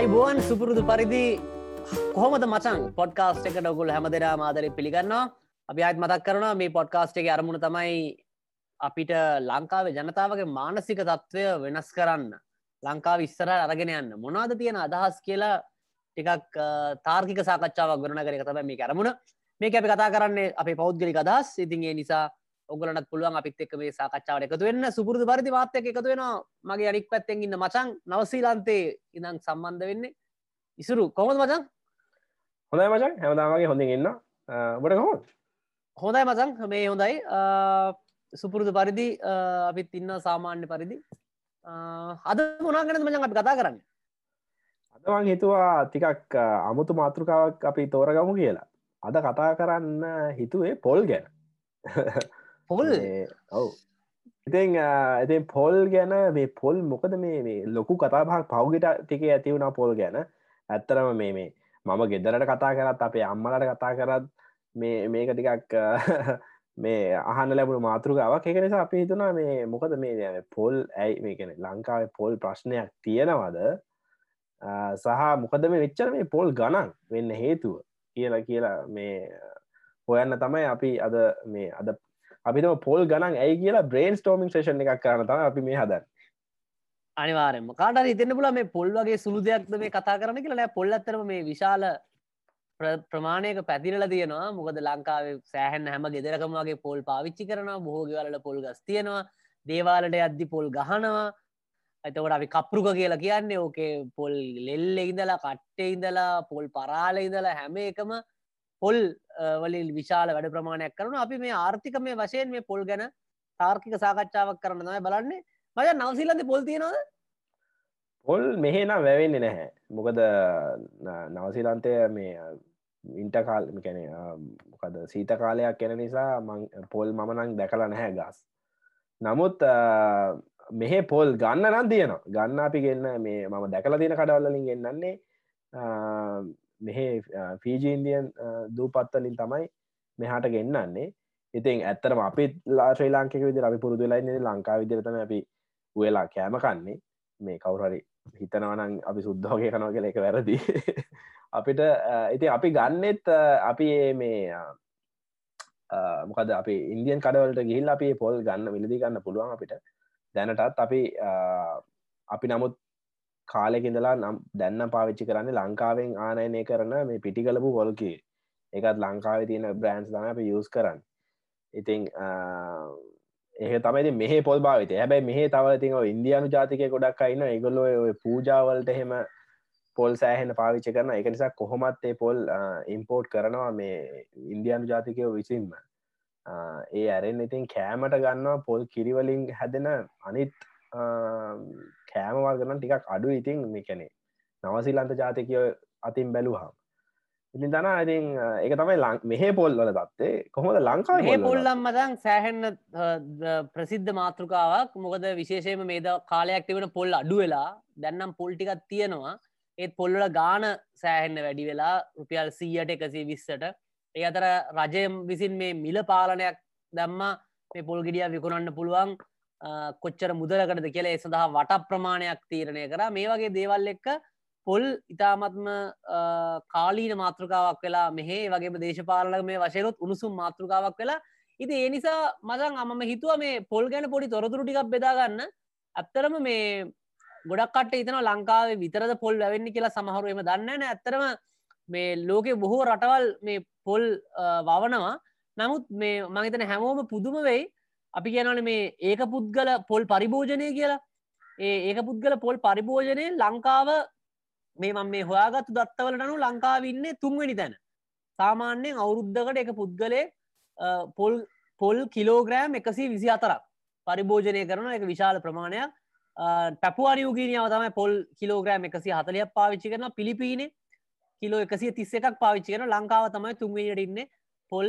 අයිබෝන් සුපුරුදු පරිදි කොහොමද මචන් පොඩ්කාස්ට එකට ඔකුල් හැම දෙනා මාදර පිළිගන්නවා. අපි අත් මතක් කරන මේ පොඩ්කාස්ට එක අරමුණ තමයි අපිට ලංකාවේ ජනතාවගේ මානසික තත්ත්වය වෙනස් කරන්න ලංකාව ඉස්සර අරගෙන යන්න මොනාද තියෙන අදහස් කියලා ටිකක් තාර්කික සාකච්ඡාවක් ගරන කර තම මේ කරමුණ මේ අපි කතා කරන්නේ අපේ පෞද්ගලි අදහස්. ඉතින්ගේ නිසා ඔගලනත් පුළුවන් අපිත් එක් මේ සාකච්ඡාවට එකතු වෙන්න. සුපුරදු පරිදි වාත්‍යක එකතු වෙනවා. මගේ අනික් පැත්තෙන් ඉන්න මචන් නවසීලන්තේ ඉදං සම්බන්ධ වෙන්නේ. ඉසුරු. කොහොද මචන් හොඳයි මචන් හැමදාමගේ හොඳින් ඉන්න. බට කොහොත් හොඳයි මචන් මේ හොඳයි. සුපුරුදු පරිදි අපිත් ඉන්න සාමාන්‍ය පරිදි. අද මොනාගෙන මචන් අපි කතා කරන්න? අදවන් හිතුවා ටිකක් අමුතු මාතෘකාවක් අපි තෝරගමු කියලා. අද කතා කරන්න හිතුවේ පොල් ගැන පොල්? ඔව්. ඉතින් ඇති පොල් ගැන මේ පොල් මොකද මේ ලොකු කතාපහක් පෞගට ටික ඇතිවුණ පොල් ගැන. ඇත්තරම මේ මේ මම ගෙදරට කතා කරත් අපේ අම්මලට කතා කරත් මේ මේක ටිකක් මේ අහන්න ලැබුණු මාතෘකාවක්. එක නිසා අපි හිතුනා මේ මොකද මේ පොල් ඇයි මේ කෙන ලංකාවේ පොල් ප්‍රශ්නයක් තියෙනවද? සහ මොකද මේ වෙච්චර මේ පොල් ගණන් වෙන්න හේතුව කියලා කියලා මේ හොයන්න තමයි අපි අද මේ අද අපිම පොල් ගණන් ඇයි කියලා බ්‍රේන් ස්ටෝමින් ේෂන් එකක් කරන තම අපි මේ හදන්න. අනිවාරම කාට ඉතන්න පුල මේ පොල් වගේ සුළු දෙයක්ද මේ කතා කරන කියලා? පොල් අතරම මේ විශාල ප්‍රමාණයක පැතිරල තියෙනවා. මොකද ලංකාවේ සෑහන් හැම ගෙදරකම වගේ පොල් පාවිච්චි කරනවා. බොහෝගවලට පොල් ගස් තියෙනවා. දේවාලට අද්දි පොල් ගහනවා. ඇතකට අපි කප්රුක කියලා කියන්නේ ඕකේ පොල් ලෙල්ල ඉඳලා කට්ටේ ඉඳලා පොල් පරාල ඉඳලා හැම එකම පොල් වලින් විශාල වැඩ ප්‍රමාණයක් කරන අපි මේ ආර්ථික මේ වශයෙන් මේ පොල් ගැන තාර්කික සාකච්ඡාවක් කරන්න තමයි බලන්නේ. මය නවසිල්ලද පොල් තියෙනවද? පොල් මෙහෙනම් වැවෙන්නේ නැහැ. මොකද නවසිලන්තය මේ ඉන්ටකාල් කැන මොකද සීත කාලයක් කෙන නිසා පොල් මමනං දැකලා නැහැ ගස්. නමුත් මෙහෙ පොල් ගන්න නම් තියනවා. ගන්න අපි ගන්න මේ මම දැකලා තියෙන කඩවල්ලින් ගෙන්න්නන්නේ මෙහෙ ෆීජීන්දියන් දූපත්තලින් තමයි මෙහාට ගෙන්න්නන්නේ ඉතින් ඇත්තරම අපි ලා ශ්‍රී ලාංකික විදි අපි පුරුදු ලයින්නේ ලංකා විදිරතම අපි වෙලා කෑම කන්නේ. මේ කවුරරි හිතනවනං අපි සුද්දෝගේ කනව කියල එක වැරදි. අපිට ඉති අපි ගන්නෙත් අපි මේ මොකද අපි ඉන්දියන් කඩවලට ගිහිල් අපි පොල් ගන්න විලදි ගන්න පුළුවන් අපිට. දැනටත් අපි අපි නමුත් කාලෙකිඳලා නම් දැන්න පාවිච්චි කරන්න ලංකාවෙන් ආනයනය කරන මේ පිටි කලපු පොල්කි එකත් ලංකාව තියෙන බ්‍රන්ස් තම අප යස් කරන්න. ඉතිං ඒ තමයි මෙහ පොල් භාවිත හැබැයි මෙහ තව තිව ඉන්දයානු ජාතික ගොඩක් අයින්න එකගොල්ලො පූජාවලට හෙම පොල් සෑහෙන පාවිච්චි කරන එක නිසා කොහොමත් ඒ පොල් ඉම්පෝර්ට් කරනවා මේ ඉන්දයානු ජාතිකයෝ විසින්ම. ඒ ඇරෙන් ඉතින් කෑමට ගන්නවා පොල් කිරිවලින් හැදෙන අනිත් කෑමවර්ගන ටිකක් අඩු ඉතින් මේකැනේ නවසිල්ලන්ත ජාතිකය අතින් බැලූහම් ඉතින් දන ඉතින් එක තමයි ලං මෙහ පොල්වල දත්තේ කොහොද ලංකා මේ පොල්ලම් මදං සෑහෙන්න ප්‍රසිද්ධ මාතෘකාවක්. මොකද විශේෂයම මේද කාලයක් තිබෙන පොල් අඩු වෙලා දැන්නම් පොල්ටිකත් තියෙනවා. ඒත් පොල්ලල ගාන සෑහෙන්න වැඩි වෙලා රුපියල් සීයට එකසේ විස්සට. ඒ අතර රජය විසින් මේ මිල පාලනයක් දැම්ම මේ පොල් ගෙඩිය විකුණන්න පුළුවන් කොච්චර මුදලකටද කියලා ඒ සඳහා වට ප්‍රමාණයක් තීරණය කර. මේ වගේ දේවල් එක්ක පොල් ඉතාමත්ම කාලීන මාතෘකාවක් වෙලා මෙහේ වගේ දේශපාලක මේ වශයනොත් උණුසුම් මාතෘකාවක් වෙලා. ඉති ඒ නිසා මදන් අමම හිතුව මේ පොල් ගැන පොඩි තොරතුරු ටිකක් බෙදාගන්න ඇත්තරම මේ ගොඩක්ට ඉතන ලංකාවේ විතරද පොල් වැවෙන්න කියලා සමහරුවම දන්නන ඇත්තරම මේ ලෝකෙ බොහෝ රටවල් මේ පොල් වවනවා. නමුත් මේ මහිතන හැමෝම පුදුම වෙයි. අපි කියනන මේ ඒක පුද්ගල පොල් පරිභෝජනය කියලා. ඒ ඒක පුද්ගල පොල් පරිභෝජනය ලංකාව මේ මම මේ හොයාගත්තු දත්තවල නනු ලංකාවන්නේ තුන්වැනි තැන. සාමාන්‍යයෙන් අවුරුද්ධකට එක පුද්ගලය පොල් පොල් කිලෝග්‍රෑම් එකසි විසි අතරක් පරිභෝජනය කරන එක විශාල ප්‍රමාණයක්. පැපුවානියෝගීනියාව තමයි පොල් කිලෝග්‍රෑම් එකසි හතලයක් පාවිච්චි කරන පිලිපීනේ කිලෝ එකසිය තිස්ස එකක් පාවිච්චි කරන ලංකාව තමයි තුන්වනිට ඉන්නේ. පොල්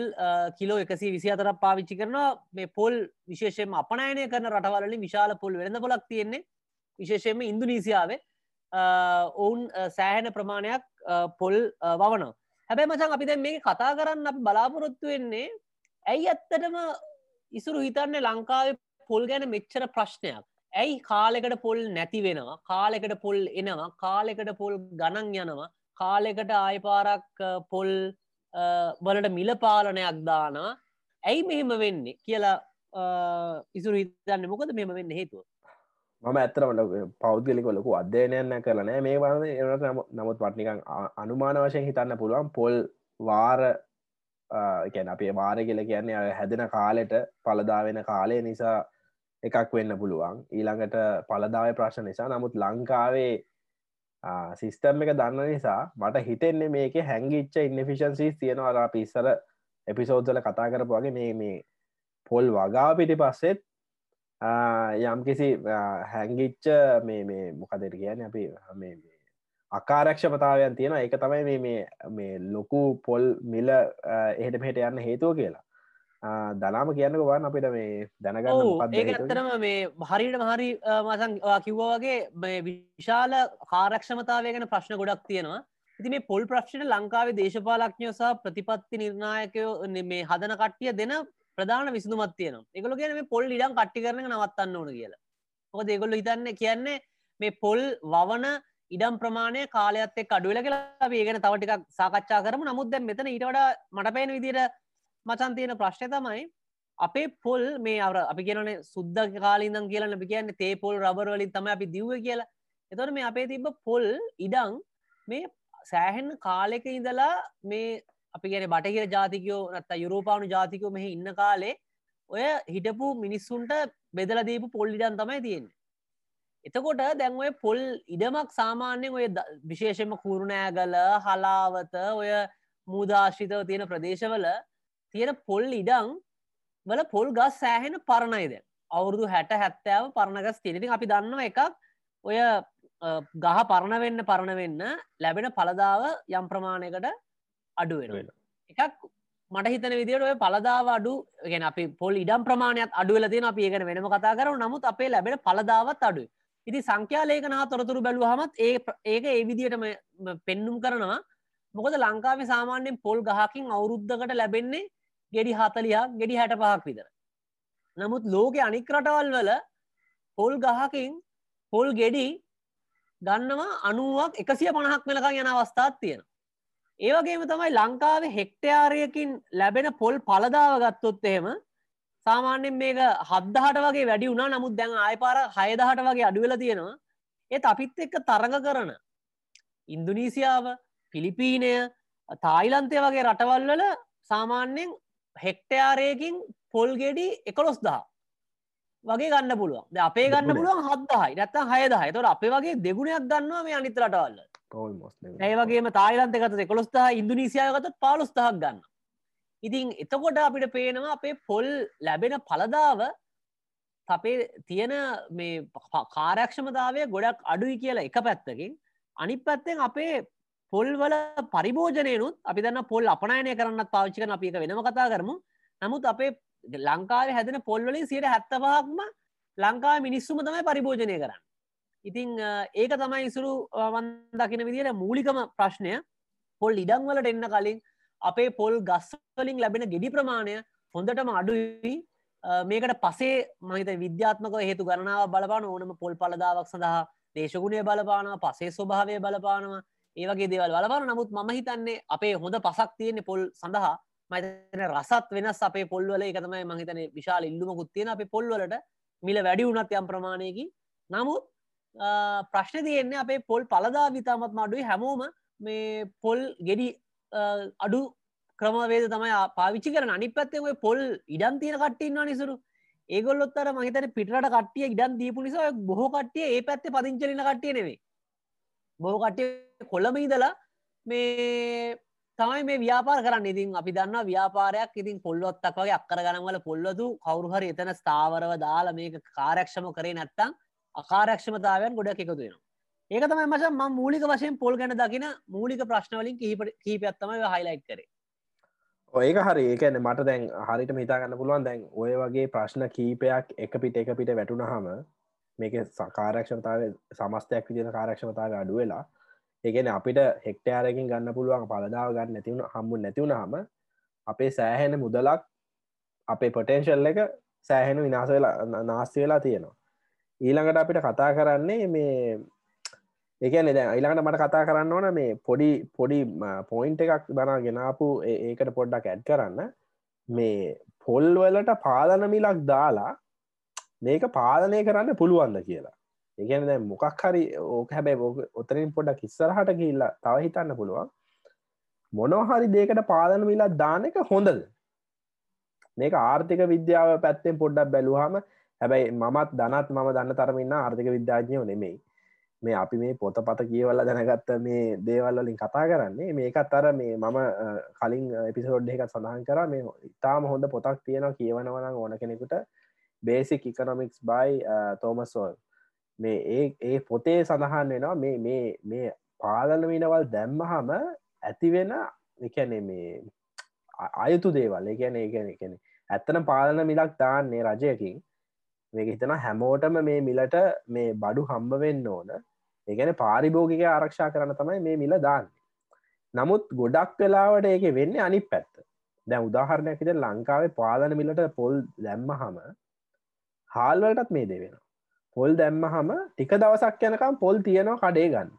කිලෝ එකසි විසි අතරක් පාවිච්චි කරනවා. මේ පොල් විශේෂයෙන් අපනයනය කරන රටවලින් විශාල පොල් වෙළඳ පොලක් තියෙන්නේ. විශේෂයෙන්ම ඉන්දුනීසියාවේ. ඔවුන් සෑහෙන ප්‍රමාණයක් පොල් වවන හැබැයි මචන් අපි දැන් මේ කතා කරන්න අපි බලාපොරොත්තු වෙන්නේ ඇයි ඇත්තටම ඉසුරු හිතන්නේ ලංකාවේ පොල් ගැන මෙච්චර ප්‍රශ්නයක්? ඇයි කාලෙකට පොල් නැති වෙනවා? කාලෙකට පොල් එනවා? කාලෙකට පොල් ගණන් යනවා? කාලෙකට ආයපාරක් පොල් වලට මිල පාලනයක් දානවා ඇයි මෙහෙම වෙන්නේ කියලා ඉසුර හිතන්න මොකද මෙම වෙන්න හේතුව? මම ඇත්තරමට පෞද්ගලික ලොකු අධ්‍යයනයන්න කරන මේ වන එනට නමුත් පට්නිකං අනුමාන වශයෙන් හිතන්න පුළුවන් පොල් වාර ගැන අපේ වාර කියල කියන්නේ හැදෙන කාලෙට පලදාවෙන කාලය නිසා එකක් වෙන්න පුළුවන්. ඊළඟට පලදාව ප්‍රශ්න නිසා. නමුත් ලංකාවේ සිිස්ටම් එක දන්න නිසා මට හිතෙන්නේ මේක හැංගිච්ච ඉන්නෆිෂන්සිස් තියෙනවා. පිස්සර එපිසෝද්දල කතා කරපුවාගේ මේ මේ පොල් වගා පිටි පස්සෙත් යම් කිසි හැංගිච්ච මේ මේ මොකදර කියන අපි මේ අකාරක්ෂපතාවයන් තියෙන එක තමයි මේ මේ ලොකු පොල් මිල එහෙට පහෙට යන්න හේතුව කියලා. දලාම කියන්න වන් අපිට මේ දැනගන්න ඒ ඇත්තරම මේ හරිට මහරි මසන් කිව්වාගේ මේ විශාල කාරක්ෂමතාවය ගැන ප්‍රශ්න ගොඩක් තියෙනවා. ඉති මේ පොල් ප්‍රශ්න ලංකාවේ දේශපාලක්ඥයෝ සහ ප්‍රතිපත්ති නිර්ණායකයෝ මේ හදන කට්ටිය දෙන ප්‍රධාන විසඳුමත් තියෙනවා. එකගොල කියන මේ පොල් ඉඩම් කට්ටි කරන නවත්තන්න ඕන කියලා. මොක දෙගොල්ල හිතන්න කියන්නේ මේ පොල් වවන ඉඩම් ප්‍රමාණය කාලයත් එක් අඩුවල කියලා ඒගෙන තවටිකක් සාකච්ඡා කරම. නමුත් දැන් මෙතන ඊට වඩා මට පේන විදියට මචන් තියෙන ප්‍රශ්නය තමයි අපේ පොල් මේ අර අපි කියනේ සුද්ද කාලින්දම් කියලා අපි කියන්නේ තේ පොල් රබර් වලින් තමයි අපි දිව්ව කියලා. එතකොට මේ අපේ තිබ්බ පොල් ඉඩම් මේ සෑහෙන් කාලෙක ඉඳලා මේ අපි ගැන බටහිර ජාතිකයෝ නත්ත යුරෝපානු ජාතිකෝ මෙහ ඉන්න කාලේ ඔය හිටපු මිනිස්සුන්ට බෙදල දීපු පොල්ලිඩන් තමයි තියෙන්නේ. එතකොට දැන් ඔය පොල් ඉඩමක් සාමාන්‍යයෙන් ඔය විශේෂම කුරුණෑගල හලාවත ඔය මූදාශ්‍රිතව තියෙන ප්‍රදේශවල තියෙන පොල් ඉඩං වල පොල් ගස් සෑහෙන පරණයිද අවුරුදු හැට හැත්තෑව පරණගස් තිෙනති අපි දන්නවා එකක්. ඔය ගහ පරණ වෙන්න පරණ වෙන්න ලැබෙන පලදාව යම් ප්‍රමාණයකට අඩුවෙන එකක් මට හිතන විදිට ඔය පලදාව අඩු ගෙන අපි පොල් ඉඩම් ප්‍රමාණයක් අඩුවල තියෙන අපි ඒගෙන වෙනම කතා කරු නමුත් අපේ ලැබෙන පලදාවත් අඩු ඉති සංඛ්‍යාලේකනා තොරතුරු බැලුවහමත් ඒ ඒක ඒ විදිහටම පෙන්නුම් කරනවා. මොකද ලංකාවේ සාමාන්‍යයෙන් පොල් ගහකින් අවුරුද්ධකට ලැබෙන්නේ ගෙඩි හතලියක් ගෙඩි හැට පහක් විතර. නමුත් ලෝක අනික් රටවල් වල පොල් ගහකින් පොල් ගෙඩි ගන්නවා අනුවක් එකසිය පණහක් වෙනකං යන අවස්ථාත් තියෙන ඒවගේම තමයි ලංකාවේ හෙක්ටයාරයකින් ලැබෙන පොල් පලදාව ගත්තොත් එහෙම සාමාන්‍යෙන් මේක හද්දහට වගේ වැඩි වුණා. නමුත් දැන් ආය පාර හයදහට වගේ අඩුවෙල තියෙනවා. ඒත් අපිත් එක්ක තරඟ කරන ඉන්දුනීසියාව පිලිපීනය තායිලන්තය වගේ රටවල් වල සාමාන්‍යයෙන් හෙක්ටයාරයකින් පොල් ගෙඩි එකොළොස් දහ. වගේ ගන්න පුළුවන්. අපේ ගන්න පුළුවන් හදදාහයි නැත්තම් හයදහයි තොර අපේ වගේ දෙගුණයක් ගන්නවා මේ අනිත රටවල්ල ඒවගේම තායිලන්තකත කොළොස්ථහ ඉන්දුනීසියාවගත පාලොස්ථහක් ගන්න ඉතින් එතකොට අපිට පේනවා අපේ පොල් ලැබෙන පලදාව අපේ තියෙන මේ කාරක්ෂමතාවය ගොඩක් අඩුයි කියලා එක පැත්තකින්. අනි පැත්තෙන් අපේ පොල්වල පරිභෝජනයනුත් අපි දන්න පොල් අපනයනය කරන්නත් පාවිච්චිකන අපික වෙනම කතා කරමු. නමුත් අපේ ලංකාවේ හැදෙන පොල්වලින් සියට හැත්තපහක්ම ලංකා මිනිස්සුම තමයි පරිභෝජනය කරන්න. ඉතිං ඒක තමයි ඉසුරු වන්දකින විදිට මූලිකම ප්‍රශ්නය. පොල් ඉඩංවලට එන්න කලින් අපේ පොල් ගස්වලින් ලැබෙන ගෙඩි ප්‍රමාණය හොඳටම අඩුයි. මේකට පසේ මහිත විද්‍යාත්මක හේතු ගණනාව බලපාන ඕනම පොල් පලදාවක් සඳහා දේශගුණය බලපානවා පසේ ස්වභාවය බලපානවා. ඒවගේ දේවල් බලපාන නමුත් ම හිතන්නේ අපේ හොඳ පසක් තියෙන්නේ පොල් සඳහා. මතන රසත් වෙනස් අපේ පොල්වල එකතමයි මහිතන විශාල ඉල්ලුමකුත් තියෙන අපේ පොල්වලට මිල වැඩි වුණත් යම් ප්‍රමාණයකි නමුත් ප්‍රශ්න තියෙන්නේ අපේ පොල් පලදා විතාමත් මඩුයි හැමෝම මේ පොල් ගෙඩි අඩු ක්‍රමවේද තමයි පාවිච්චි කරන අනි පැත්තේ පොල් ඉඩන් තියෙන කට්ටින්න නිසුරු. ඒගොල්ලොත්තර මහිතන පිටට කටිය ඉඩන් දීපු නිසා බොහෝ කට්ටිය ඒ පැත්තේ පදිංචලින කට්ටිය නෙවේ බොහෝ කට්ටිය කොළම ඉදලා මේ තමයි මේ ව්‍යාපාර කරන්න. ඉතින් අපි දන්න ව්‍යාපාරයක් ඉතින් පොල්ලොත්තක් වගේ අක්කර ගනන්වල පොල්ලතු කවරුහරි එතන ස්ථාවරව දාලා මේක කාරක්ෂම කරේ නැත්තං අකාරක්ෂමතාවයන් ගොඩක් එකතු වෙනවා. ඒක තමයි මච ම මූලික වශයෙන් පොල් ගැන දකින මූලික ප්‍රශ්නවලින් කීපත්තමයි හයිලයිට් කරේ. ඒක හරි. ඒකන මට දැන් හරිට හිතාගන්න පුළුවන් දැන් ඔය වගේ ප්‍රශ්න කීපයක් එක පිට එක පිට වැටුන හම මේක සකාරක්ෂමතාව සමස්තයක් විදින කාරක්ෂමතාව අඩු වෙලා ඒගෙන අපිට හෙක්ටයාරකින් ගන්න පුළුවන් පලදාව ගන්න නැතිවුණ හම්බු නැතිවුණ හම අපේ සෑහෙන මුදලක් අපේ පොටේන්ශල් එක සෑහෙන විනාස වෙලා නාස්ති වෙලා තියෙනවා. ඊළඟට අපිට කතා කරන්නේ මේ එකන දැ ඊළඟට මට කතා කරන්න ඕන මේ පොඩි පොඩි පොයින්ට එකක් බනා ගෙනාපු ඒකට පොඩ්ඩක් ඇඩ් කරන්න. මේ පොල්වලට පාලන මිලක් දාලා මේක පාලනය කරන්න පුළුවන්ද කියලා. ඒගැන දැ මොකක් හරි ඕක හැබැයි ඔතරින් පොඩක් ඉස්සරහට කියල්ලා තව හිතන්න පුළුවන්. මොනොහරි දේකට පාලන මිලා දාන එක හොඳද? මේක ආර්ථික විද්‍යාව පැත්තෙන් පොඩ්ඩක් බැලුහම හැබැයි මමත් දනත් මම දන්න තරමන්න ආර්ථික විද්‍යාඥයෝ නෙමෙයි. මේ අපි මේ පොත පත කියවල්ල දැනගත්ත මේ දේවල්ලින් කතා කරන්නේ මේකත් අර මේ මම කලින් එපිසෝඩ් එක සඳහන් කර මේ ඉතාම හොඳ පොතක් තියෙනවා කියවනවන ඕන කෙනෙකුට බේසික් ඉකනොමික්ස් බයි තෝමස්ෝල් මේ ඒ ඒ පොතේ සඳහන් වෙනවා මේ මේ මේ පාලන විනවල් දැම්මහම ඇතිවෙන එකැනේ මේ අයුතු දේවල්. එකැන ඒගැන එකන ඇත්තන පාලන මිලක් දාන්නේ රජයකින්. මේක හිතන හැමෝටම මේ මිලට මේ බඩු හම්බවෙන්න ඕන. ඒගැන පාරිභෝගික ආරක්ෂා කරන තමයි මේ මිල දාන්න. නමුත් ගොඩක් වෙලාවට ඒක වෙන්න අනි පැත්ත. දැ උදාහරණයක් විට ලංකාවේ පාලන මිලට පොල් දැම්ම හම හාල්වලටත් මේ දෙවෙන පොල් දැම්ම හම ටික දවසක් යනකම් පොල් තියනවා කඩේ ගන්න.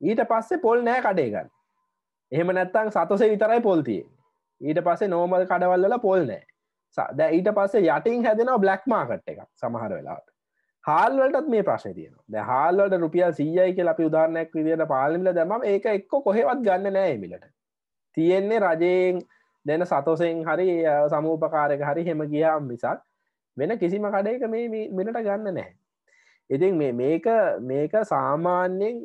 ඊට පස්සේ පොල් නෑ කඩේ ගන්න. එහෙම නැත්තං සතසේ විතරයි පොල්තිය ඊට පස්සේ නෝමල් කඩවල්ල පොල් නෑ. ද ඊට පස්සේ යටින් හැදෙනවා බ්ලක් මාකට් එක සමහර වෙලාට හාල්වලටත් මේ ප්‍රශ්න තියෙන ද හාල්වලට රුපියල් සීයයි කිය අපි උදාරණයක් විදිට පාලිමිල දැම ඒක එක්ක කොහෙවත් ගන්න නෑ මිලට තියෙන්නේ රජයෙන් දෙන සතෝසයෙන් හරි සමූපකාරක හරි හෙම ගියාම් මිසක් වෙන කිසිම කඩයක මේ මිලට ගන්න නැහැ. ඉතින් මේක මේක සාමාන්‍යයෙන්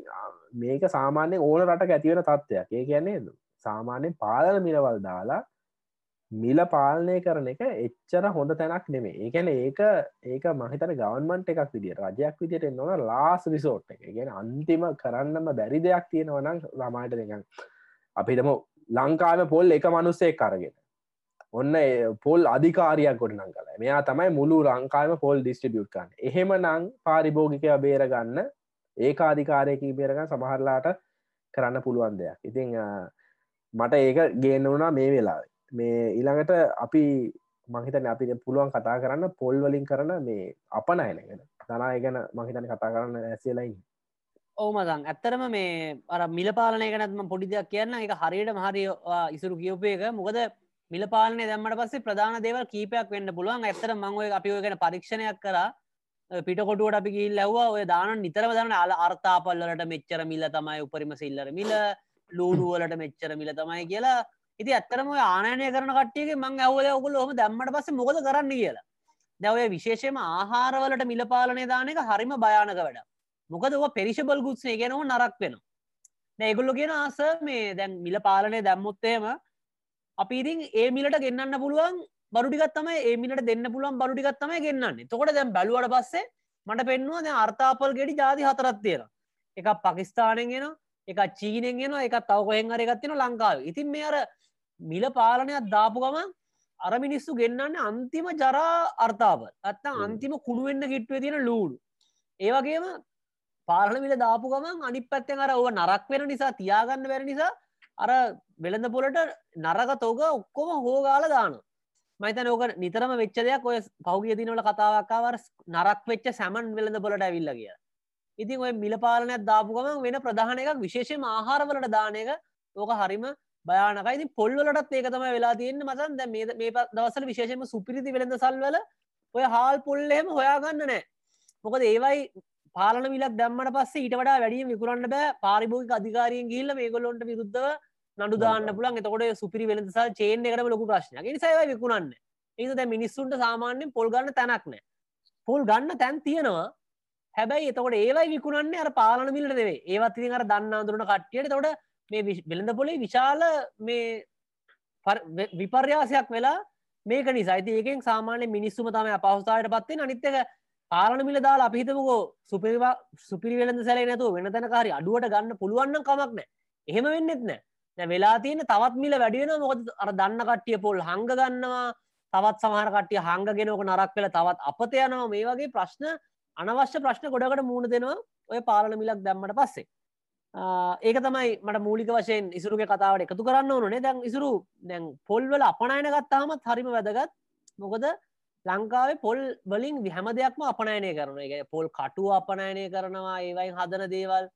මේක සාමාන්‍යෙන් ඕන රට ඇතිවෙන තත්ත්වයක්. ඒ කියන්නේ සාමාන්‍යෙන් පාලන මිලවල් දාලා මිල පාලනය කරන එක එච්චර හොඳ තැනක් නෙමේ ඒකැන ඒක ඒක මහිතන ගවන්මන්ට එකක් විදිිය රජයක් විදිට නොන ලාස් රිසෝට් එක. ගෙන අන්තිම කරන්නම බැරි දෙයක් තියෙනවනම් ළමයිට දෙකන් අපිටම ලංකාම පොල් එක මනුස්සේ කරගෙන ඔන්න පොල් අධිකාරයක් ගොඩනං කල මෙයා තමයි මුළු ලංකාම පොල් ඩිස්ටිබියට් කන්න එහෙම නං පාරිභෝගිකය බේරගන්න ඒ අධිකාරයකී බේරගන්න සමහරලාට කරන්න පුළුවන් දෙයක්. ඉතිං මට ඒක ගේන්න වුණා මේ වෙලාවේ. මේ ඊළඟට අපි මහිතන අපිට පුළුවන් කතා කරන්න පොල් වලින් කරන මේ අපනයනගෙන තනා ගැන මහිතන කතා කරන්න ඇසේලයින් ඕමදන් ඇත්තරම මේ අර මිල පාලනය ගැනත්ම පොඩි දෙයක් කියන්න එක හරියට මහරි ඉසුරු කියවපයක මොකද මිල පාලනය දැම්මට පස්සේ ප්‍රධාන දේවල් කීපයක් වෙන්න පුළුවන්. ඇත්තර මංගුව අපි ඔය ගැන පරීක්ෂණයක් කර. පිටකොටුවට අපි ගිල් ලැවවා ඔය දාන නිතර දන්න අල අර්ථාපල්ලට මෙච්චර මිල්ල තමයි උපරිම සිල්ලර මිල. ලූඩුවලට මෙච්චර මිල තමයි කියලා. ඉති ඇත්තරම ආනයනය කරන කටියගේ මං ඇවල ඔකුල හොම දැම්මට පස්ස මොකද කරන්න කියලා. දැවය විශේෂයම ආහාරවලට මිලපාලනය දාන එක හරිම භයානක වැඩ මොකද ඔ පෙරිෂබල් ගුත්ස්නය ගෙනව නරක් වෙනවා. දැගුල්ලො කියෙන ආස මේ දැන් මිල පාලනය දැම්මුත්තේම අපි ඉතින් ඒ මිලට ගෙන්න්න පුළුවන් බරුටිගත්තම ඒ මිලට දෙන්න පුළුවන් බරුටිගත්තම ගෙන්න්නන්නේ තොකට දැම් බැලුවට පස්සේ මට පෙන්වා දැ අර්ථාපල් ගෙඩි ජාති හතරත් තියෙන එක පකිස්ථානෙන් ගෙන එක චීනෙන් ගෙන එක තව කොහෙන් අරගත්තින ලංකාව. ඉතින් මේ අර මිල පාලනයක් දාපු ගමන් අර මිනිස්සු ගෙන්න්නන්නේ අන්තිම ජරා අර්ථාව ඇත්තම් අන්තිම කුණුවෙන්න්න කිට්ුවේ තියෙන ලූඩු. ඒවගේම පාලන මිල දාපු ගමන් අනි පැත්තෙන් අර ඔව නරක් වෙන නිසා තියාගන්න වැර නිසා අර වෙළඳ පොලට නරක තෝග ඔක්කොම හෝගාල දාන මයිතන ඕක නිතරම වෙච්චදයක් ඔය පෞගිය දිනවල කතාවක්කාවර නරක් වෙච්ච සැමන් වෙළඳ පොලට ඇවිල්ල කිය ඉතින් ඔය මිල පාලනයක් දාපු ගමන් වෙන ප්‍රධාන එකක් විශේෂම ආහාරවලට දානක ඕක හරිම භයානකයිති පොල්ලටත් ඒක තම වෙලා තියන්න. මසන් දැ මේ මේ දවසල විශේෂම සුපිරිති වෙළඳ සල්වල ඔය හාල් පොල්ලෙම හොයාගන්න නෑ. මොකද ඒවයි පාලන විලක් දැම්මට පස්සේ ඊට වඩා වැඩිය විකුරන්න බෑ. පාරිභෝගික අධිකාරියෙන් ගිල්ල මේගොලොන්ට විරුද්ධව නඩු දාන්න පුලන් එතකොට සුපිරි වෙළඳසල් චේන් එකට ලොකු ප්‍රශ්නයක්. නිසායි විකුණන්න. ඒක දැ මිනිස්සුන්ට සාමාන්‍යෙන් පොල් ගන්න තැනක් නෑ. පොල් ගන්න තැන් තියෙනවා. හැබැයි එතකොට ඒවයි විකුණන්නේ අර පාලන මිල්ට දෙවේ ඒවත් ඉතින් අර දන්න අඳුරන කට්ටියට. තොට මේ වෙළඳ පොලේ විශාල මේ විපර්යාසයක් වෙලා මේක නිසායිති ඒකෙන් සාමාන්‍ය මිනිස්සුම තම අපහස්ථාවට පත්වේ අනිත්තක පාලන මිල දාලා අපිහිතමකෝ සුපිරිවා සුපිරි වෙළඳ සැලේ නැතු වෙන තැනකාරි අඩුවට ගන්න පුළුවන්න කමක් නෑ. එහෙම වෙන්නෙත් නෑ වෙලා තියෙන තවත් මිල වැඩියෙන මොකද අර දන්න කට්ටිය පොල් හංග ගන්නවා. තවත් සමහර කට්ටිය හංගගෙනක නරක් වෙල තවත් අපත යනවා. මේ වගේ ප්‍රශ්න අනවශ්‍ය ප්‍රශ්න ගොඩකට මූුණ දෙනවා ඔය පාලන මිලක් දැම්මට පස්සේ. ඒක තමයි මට මූලික වශයෙන් ඉසුරුගේ කතාවට එකතු කරන්න ඕනේ දැන් ඉසුරු දැන් පොල්වල අපනයන ගත්තාමත් හරිම වැදගත්. මොකද ලංකාවේ පොල් වලින් හැම දෙයක්ම අපනයනය කරන එක පොල් කටුව අපනයනය කරනවා ඒවයි හදන දේවල්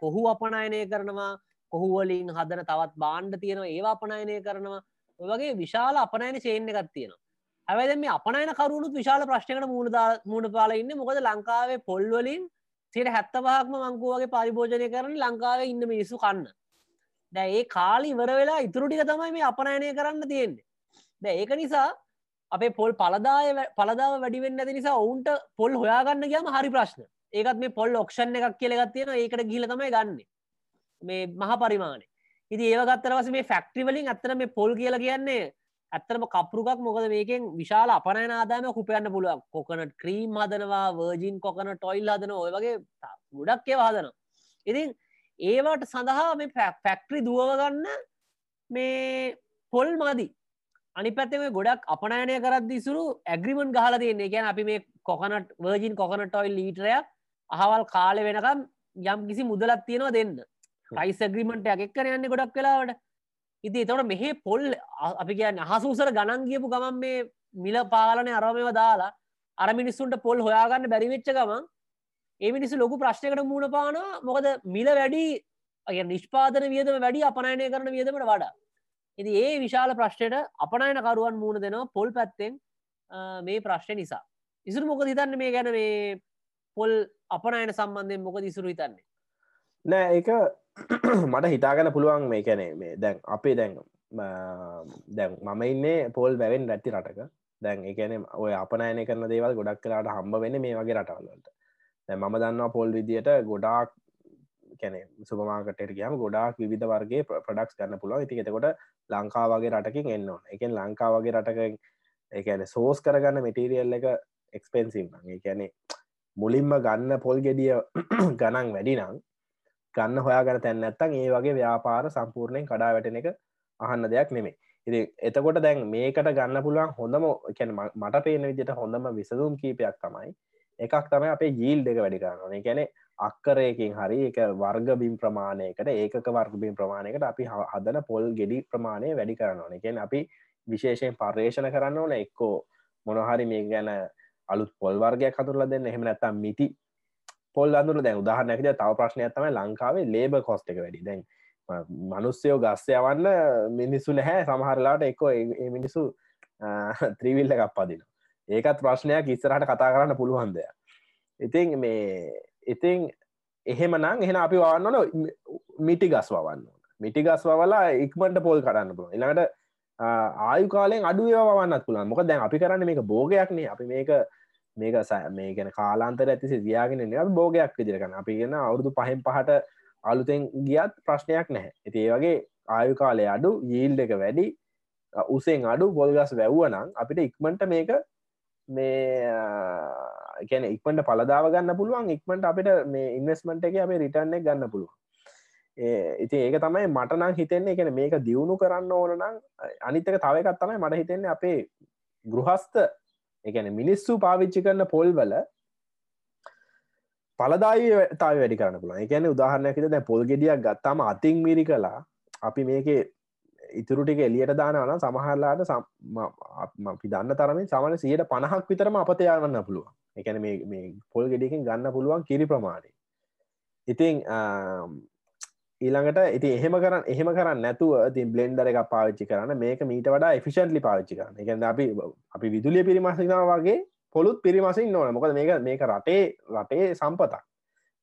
කොහු අපනයනය කරනවා. කොහුවලින් හදන තවත් බාණ්ඩ තියෙනවා ඒවා අපනයනය කරනවා. ඔයගේ විශාල අපනයන චේන්න එකක් තියෙනවා. හැවැද මේ අපනයන කරුණුත් විශාල ප්‍රශ්නකට මුණ මුණ පාල ඉන්න. මොකද ලංකාවේ පොල්වලින් සිට හැත්ත පහක්ම මංකුවගේ පරිභෝජනය කරන ලංකාවේ ඉන්න මිනිස්සු කන්න. දැ ඒ කාලි ඉවර වෙලා ඉතුරුටික තමයි මේ අපනයනය කරන්න තියෙන්නේ. දැ ඒක නිසා අපේ පොල් පලදාය පලදාව වැඩිවෙන්න ඇති නිසා ඔවුන්ට පොල් හොයාගන්න කියම හරි ප්‍රශ්න. ඒකත් මේ පොල් ඔක්ෂණ එකක් කියලගත් තියෙන ඒකට ගිල තමයි ගන්න. මේ මහ පරිමාණය. ඉති ඒවගත්තරවස මේ ෆැක්ට්‍රිවලින් ඇත්තන මේ පොල් කියල කියන්නේ ඇත්තරම කපරුකක් මොකද මේකෙන් විශාල අපනයන ආදාම කුපයන්න පුළුවන්. කොකනට ක්‍රීම් හදනවා වර්ජින් කොකන ටොයිල් හදන ඔය වගේ ගොඩක් ඒව හදනවා. ඉතින් ඒවට සඳහා මේ ෆැක්ට්‍රි දුවගන්න මේ පොල් මදී. අනි පැත්තම ගොඩක් අපනයනය කරත් දිසුරු ඇග්‍රිමන් ගහල තියන්නේ. ගැන අපි මේ කොකනට වර්ජින් කොකනටොයිල් ලීටරයක් අහවල් කාලෙ වෙනකම් යම් කිසි මුදලත් තියෙනවා දෙන්න. ප්‍රයිස් ඇග්‍රිමට එකක් කර යන්න ගොඩක් කලාවට ඉති තොට මෙහෙ පොල් අපි කියන්න අහසූසර ගණන් කියපු ගමන් මේ මිල පාලනය අරමව දාලා අර මිනිස්සුන්ට පොල් හොයාගන්න බැරිවෙච්ච ගමන් ඒ මිනිස්සු ලොකු ප්‍රශ්නකට මුණ පානවා. මොකද මිල වැඩි අය නිෂ්පාදන වියදම වැඩි අපනයනය කරන වියදමට වඩා. ඉති ඒ විශාල ප්‍රශ්නයට අපනයනකරුවන් මුණ දෙනවා පොල් පැත්තෙන් මේ ප්‍රශ්නය නිසා. ඉසුරු මොක හිතන්න මේ ගැන මේ පොල් අපනයන සම්බන්ධයෙන් මොක දිසුරු හිතන්නේ? නෑ ඒක මට හිතාගන්න පුළුවන් මේ කැනේ මේ දැන් අපේ දැන් දැන් මම ඉන්නේ පොල් වැවෙන් රැත්ති රටක. දැන් එකන ඔය අපනයන කරන දේවල් ගොඩක් කලාට හම්බ වෙන මේ වගේ රටවල්ලට දැ මම දන්නවා පොල් විදියට ගොඩාක් කැන සුපමාකට කියම ගොඩාක් විධ වර්ගේ ප්‍රඩක්ස් ගන්න පුළුව ඉති එතකොට ලංකාවගේ රටකින් එන්න ඕන. එකෙන් ලංකාවගේ රටක එකන සෝස් කරගන්න මෙටීරියල් එක එක්ස්පෙන්සිම් ඒ කැනෙ මුලින්ම ගන්න පොල් ගෙඩිය ගණන් වැඩි නම් ගන්න හොයාගන තැන්න ඇත්තන් ඒ වගේ ව්‍යාපාර සම්පූර්ණයෙන් කඩා වැටෙන එක අහන්න දෙයක් නෙමේ ඉති එතකොට දැන් මේකට ගන්න පුළුවන් හොඳම කැන මට පේන විදිට හොඳම විසදුම් කීපයක් තමයි එකක් තමයි අපේ ජීල් දෙක වැඩි කරන්න කැනෙ අක්කරයකින් හරි එක වර්ගබිම් ප්‍රමාණයකට ඒකක වර්ගබිම් ප්‍රමාණයකට අපි හදන පොල් ගෙඩි ප්‍රමාණය වැඩි කරන්න ඕන එකෙන් අපි විශේෂයෙන් පර්යේෂණ කරන්න ඕන. එක්කෝ මොනහරි මේ ගැන අලුත් පොල් වර්ගයක් හතුරල දෙන්න. එහෙම නැත්තම් මිටි පොල් අඳුර දැන් උදාහරණයකද තව ප්‍රශ්නයක් තමයි ලංකාවේ ලේබ කොස්ට එක වැඩි. දැන් මනුස්්‍යයෝ ගස්සය වන්න මිනිස්සු නැහැ. සමහරලාට එක්කෝ මිනිසු ත්‍රීවිල්ල එකක් පදින ඒකත් ප්‍රශ්නයක් ඉස්සරහට කතා කරන්න පුළුවන් දෙයක් ඉතින් මේ ඉතිං එහෙම නං එහෙන අපි වන්නන මිටි ගස් වන්න මිටි ගස් වලා ඉක්මට පොල් කරන්න පුළ එළඟට ආයු කාලෙන් අඩුව වන්නත් පුළන් මොක දැන් අපි කරන්න මේක බෝගයක්නේ අපි මේක මේක මේ ගැන කාලාන්තර ඇතිසි දයාගෙන බෝගයක් විදිරකන අපි ගෙන අවුරුදු පහෙන් පහට අලුතෙන් ගියත් ප්‍රශ්නයක් නැහැ. ඇති ඒ වගේ ආයු කාලය අඩු යීල් එක වැඩි උසෙන් අඩු පොල්ගස් වැැව්වනම් අපිට ඉක්මට මේක මේ ගැන ඉක්මට පලදාව ගන්න පුළුවන්. ඉක්මට අපිට මේ ඉන්වස්මට එක අපේ රිටර්න්න ගන්න පුළුවන්. ඉති ඒක තමයි මටනං හිතෙන්නේ. එකන මේක දියුණු කරන්න ඕන නම් අනිතක තවකත් තමයි මට හිතෙන්නේ අපේ ගෘහස්ත එකන මිනිස්සු පාවිච්චි කරන පොල්වල පලදායි තාව වැඩි කරන්න පුළ එකන උදාහරණයකිත දැ පොල් ගෙඩියක් ගත්තාම අතින් මිරි කලා අපි මේක ඉතුරුටික එලියට දානවන සමහරලාට අපි දන්න තරමින් සමන සියට පණහක් විතරම අපතයාවන්න පුළුව එකන මේ පොල් ගෙඩියකින් ගන්න පුළුවන් කිරි ප්‍රමාණය. ඉතිං ඊළඟට ඉති එහෙම කරන්න එහෙම කරන්න නැතුව තින් බ්ලෙන්ඩර එක පාවිච්චි කරන්න. මේක මීට වඩා එෆිෂන්ලි පාවිච්චි කරන්න. එක අපි අපි විදුලිය පිරිමසිනා වගේ පොළුත් පිරිමසින් නොන මොකද මේක මේක රටේ රටේ සම්පතක්.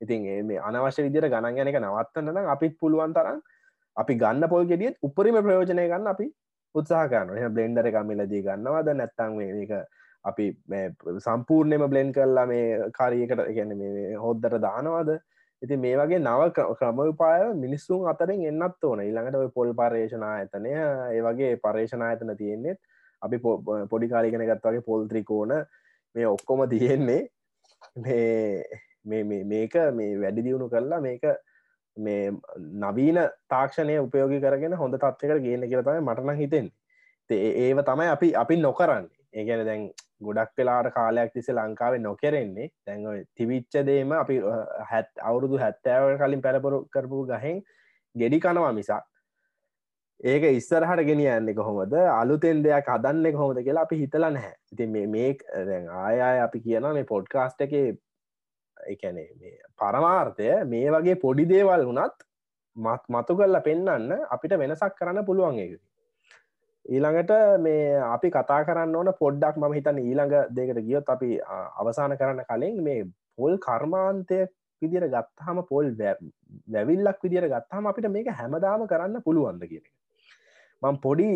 ඉතින් මේ අනවශ්‍ය විදිර ගණන් යන එක නවත්තන්න නම් අපිත් පුළුවන් තරම් අපි ගන්න පොල් ගෙඩියත් උපරිම ප්‍රයෝජනය ගන්න අපි උත්සාහ කරන්න එහ බ්ලෙන්ඩර එක මිලදී ගන්නවාද? නැත්තං මේක අපි සම්පූර්ණයම බ්ලෙන්් කරලා මේ කාරියකට ගැන මේ හොද්දට දානවාද? ඉති මේ වගේ නව ක්‍රමපාය මිනිස්සුන් අතරින් එන්නත් ඕන. ඊළඟට ඔය පොල් පර්ේෂනා ඇතනය ඒ වගේ පර්ේෂනා ඇතන තියෙන්නේෙත් අපි පොඩි කාලිගෙන ගත් වගේ පොල්ත්‍රිකෝන මේ ඔක්කොම තියෙන්නේ මේ මේක මේ වැඩි දියුණු කරලා මේක මේ නවීන තාක්ෂණය උපයෝගි කරගෙන හොඳ තත්වකට ගේන කියලතම මටන හිතෙන් ඒව තමයි අපි අපි නොකරන්නේ. ඒගැන දැන් ගොඩක් වෙලාට කාලයක් තිස ලංකාවේ නොකරෙන්නේ. දැන් තිවිච්ච දේම අපි හැත් අවුරුදු හැත්තෑව කලින් පැරපුරු කරපු ගහෙන් ගෙඩි කනවා මිසක්. ඒක ඉස්සරහට ගෙනියන්න කොහොමද? අලුතෙන් දෙයක් හදන්න කොහොමද කියලා අපි හිතලා නැහැ. ඉති මේ ආය අපි කියන මේ පොඩ්කාස්ට එක එකනේ මේ පරමාර්ථය මේ වගේ පොඩි දේවල් වුනත් මත් මතු කරලා පෙන්නන්න අපිට වෙනසක් කරන්න පුළුවන් එක ඊළඟට මේ අපි කතා කරන්න ඕන පොඩ්ඩක් මම හිතන්න ඊළඟ දෙකට ගියොත් අපි අවසාන කරන්න කලින් මේ පොල් කර්මාන්තය විදිර ගත්තාම පොල් වැැවිල්ලක් විදිර ගත්තාම අපිට මේක හැමදාම කරන්න පුළුවන්ද කියන මං පොඩි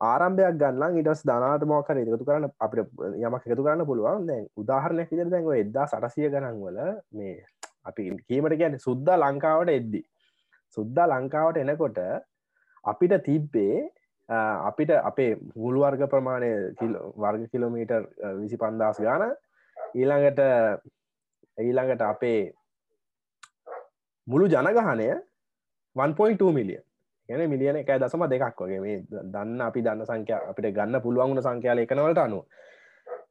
ආරම්භයක් ගන්න ඉටස් ධනාට මෝකර එකතු කරන්න අපිට යමක් එකතු කරන්න පුළුවන්. දැන් උදාහරණයක් විදිර දැන්ව එදදා සටසිය ගනන් වල මේ අපි කීමට ගැන සුද්ද ලංකාවට එද්දි. සුද්දා ලංකාවට එනකොට අපිට තිබ්බේ අපිට අපේ මුළු වර්ග ප්‍රමාණය වර්ග කිලෝමීටර් විසි පන්දස් ගාන ඊළඟට ඊළඟට අපේ මුළු ජනගහනය 1.2 මිලියන් එන මිලියන එකයි දසම දෙකක් වගේ. මේ දන්න අපි දන්න සංඛ්‍ය අපිට ගන්න පුළුවන්ගුණ සංඛ්‍යාල එකනවලට අනු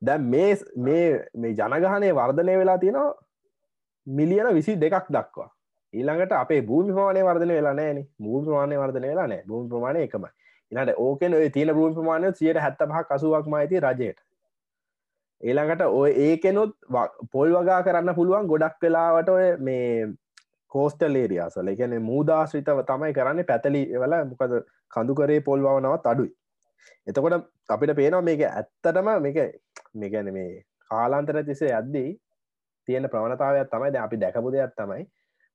දැ මේ මේ මේ ජනගහනය වර්ධනය වෙලා තියෙනවා මිලියන විසි දෙකක් දක්වා. ඊළඟට අපේ භූමි ප්‍රමාණය වර්ධන වෙලා නෑන භූමි ප්‍රමාණය වර්ධන වෙලා නෑ භූමි ප්‍රමාණය එකම. ඉනට ඕකෙන් ඔය තියෙන භූමි ප්‍රමාණය සියට හැත්ත පහ කසුවක් මයිති රජයට. ඊළඟට ඔය ඒකෙනුත් පොල් වගා කරන්න පුළුවන් ගොඩක් වෙලාවට ඔය මේ කෝස්ටල් ඒරියාසල එකන මූදාශ්‍රිතව තමයි කරන්න. පැතලි වල මොකද කඳුකරේ පොල්වනවත් අඩුයි. එතකොට අපිට පේනවා මේක ඇත්තටම මේක මේගැන මේ කාලාන්තර තිසේ ඇද්දී තියෙන ප්‍රවණතාවයක් තමයි. අපි දැකපු දෙයක් තමයි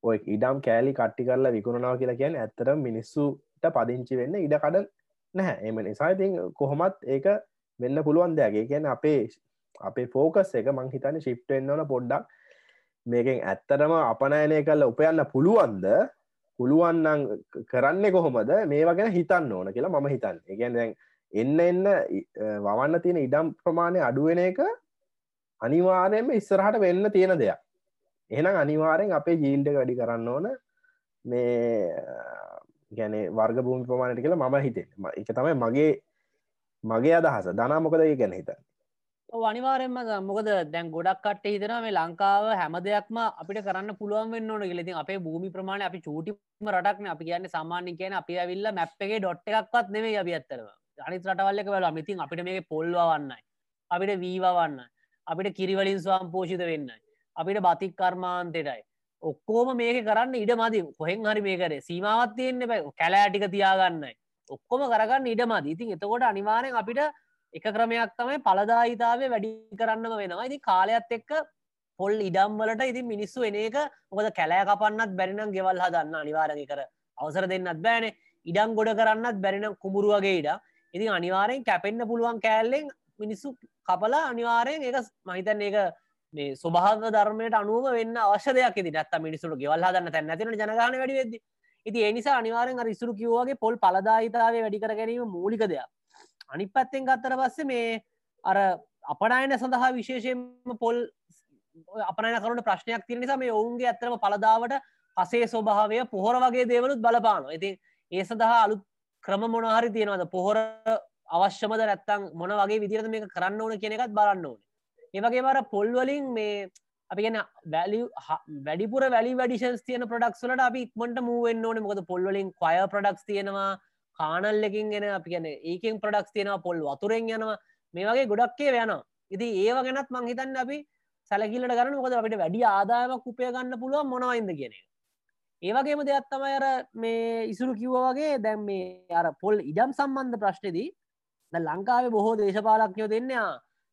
ඔය ඉඩම් කෑලි කට්ටි කරලා විකුණනාව කියලා කියන ඇත්තට මිනිස්සුට පදිංචි වෙන්න ඉඩ කඩ නැහැ. එම නිසා ඉතින් කොහොමත් ඒක වෙන්න පුළුවන් දෙයක්ගේ කියන අපේ අපේ ෆෝකස් එක මං හිතන ශිප්ටෙන්න්නවන පොඩ්ඩක්. මේකෙන් ඇත්තටම අපනයනය කල්ල උපයන්න පුළුවන්ද? පුළුවන්නන් කරන්න කොහොමද? මේවා ගැන හිතන්න ඕන කියලා මම හිතන්න. එකන් දැන් එන්න එන්න වවන්න තියෙන ඉඩම් ප්‍රමාණය අඩුවෙන එක අනිවාරයෙන්ම ඉස්සරහට වෙන්න තියෙන දෙයක්. එහෙනම් අනිවාරෙන් අපේ ජීල්ඩ වැඩි කරන්න ඕන. මේ ගැන වර්ග භූමි ප්‍රමාණයට කියලා මම හිතෙන් එක තමයි මගේ මගේ අදහස. දනා මොකද ඒ ගැන හිතන්න? අනිවාරෙන්ම මොකද දැන් ගොඩක් කට හිතන මේ ලංකාව හැම දෙයක්ම අපිට කරන්න පුළුවන් වෙන්න ඕන ගෙලති අපේ භූමි ප්‍රමාණ අපි චූටිම රටක්න අපි කියන්න සාමාන්‍ය කියන අපි ඇවිල්ල මැප් එකේ ඩොට් එකක්වත් නෙවේ අපි ඇත්තරව අනිත් රටවල්ලක වෙලා මිතින් අපිට මේක පොල්වවන්නයි අපිට වීවවන්න අපිට කිරිවලින් ස්වාම් පෝෂිත වෙන්න අපිට බතික් කර්මාන්තයටයි. ඔක්කෝම මේක කරන්න ඉඩ මදි. කොහෙන් හරි මේකර සීමාවත් තියෙන්න්න බැ කැලෑටික තියාගන්නයි. ඔක්කොම කරගන්න ඉඩ මදී. ඉතින් එතකොට අනිවාරෙන් අපිට එක ක්‍රමයක් තමයි පලදායිතාවේ වැඩි කරන්නම වෙනවා. ඉති කාලයක්ත් එක්ක පොල් ඉඩම්වලට ඉතින් මිනිස්සු එන එක මොකද කැලෑ කපන්නත් බැරිනම් ගෙවල් හදන්න අනිවාරග කර අවසර දෙන්නත් බෑනේ. ඉඩම් ගොඩ කරන්නත් බැරිනම් කුමුරුවගේ ඉඩ ඉතින් අනිවාරයෙන් කැපෙන්න්න පුළුවන් කෑල්ලෙන් මිනිස්සු කපලා අනිවාරයෙන් එක මහිතන් ඒක මේ ස්වභාග ධර්මයට අනුව වෙන්න අවශ්‍ය දෙයක් ති නත්ත මිනිසුට ගෙවල් හදන්න තැන්න ඇතින ජනගන වැඩි වෙද ඉති එනිසා අනිවාරෙන් ඉස්සුරු කිව්වගේ පොල් පලදායිතාවේ වැඩි කර ගැනීම මූලික දෙයක්. අනි පැත්තෙන් ගත්තර පස්සේ මේ අර අපනයන සඳහා විශේෂයෙන්ම පොල් අපනය කරුට ප්‍රශ්නයක් තිර නිසා මේ ඔවුන්ගේ ඇතරම පලදාවට පසේ ස්වභාවය පොහොර වගේ දේවලුත් බලපාන ඉතින් ඒ සඳහා අලුත් ක්‍රම මොනහරි තියෙනවද? පොහොර අවශ්‍යමද නැත්තං මොන වගේ විදිරද මේක කරන්න ඕන කෙනෙකත් බලන්න ඕන. ඒවගේ මර පොල්වලින් මේ අපි ගෙන වැලි වැඩිපුර වැලි වැඩිෂන්ස් තියන ප්‍රඩක්ස්ලට අපි ඉක්මට මූුවෙන් ඕන. මොකද පොල්වලින් කොය ප්‍රඩක්ස් තියෙනවා කානල්ලකින් ගෙන අපි කියන ඒකෙන් ප්‍රඩක්ස් තියෙනවා පොල් වතුරෙන් යනවා. මේ වගේ ගොඩක්කේ යනවා. ඉති ඒව ගැනත් මං හිතන්න අපි සැලකිලට ගන්න මොකද අපිට වැඩි ආදායමක් උපය ගන්න පුළුවන් මොනවයින්ද කියන ඒවගේම දෙයක් තමයි අර මේ ඉසුරු කිව්ව වගේ දැම් මේ අර පොල් ඉඩම් සම්බන්ධ ප්‍රශ්නදී ද ලංකාවේ බොහෝ දේශපාලක්යෝ දෙන්නවා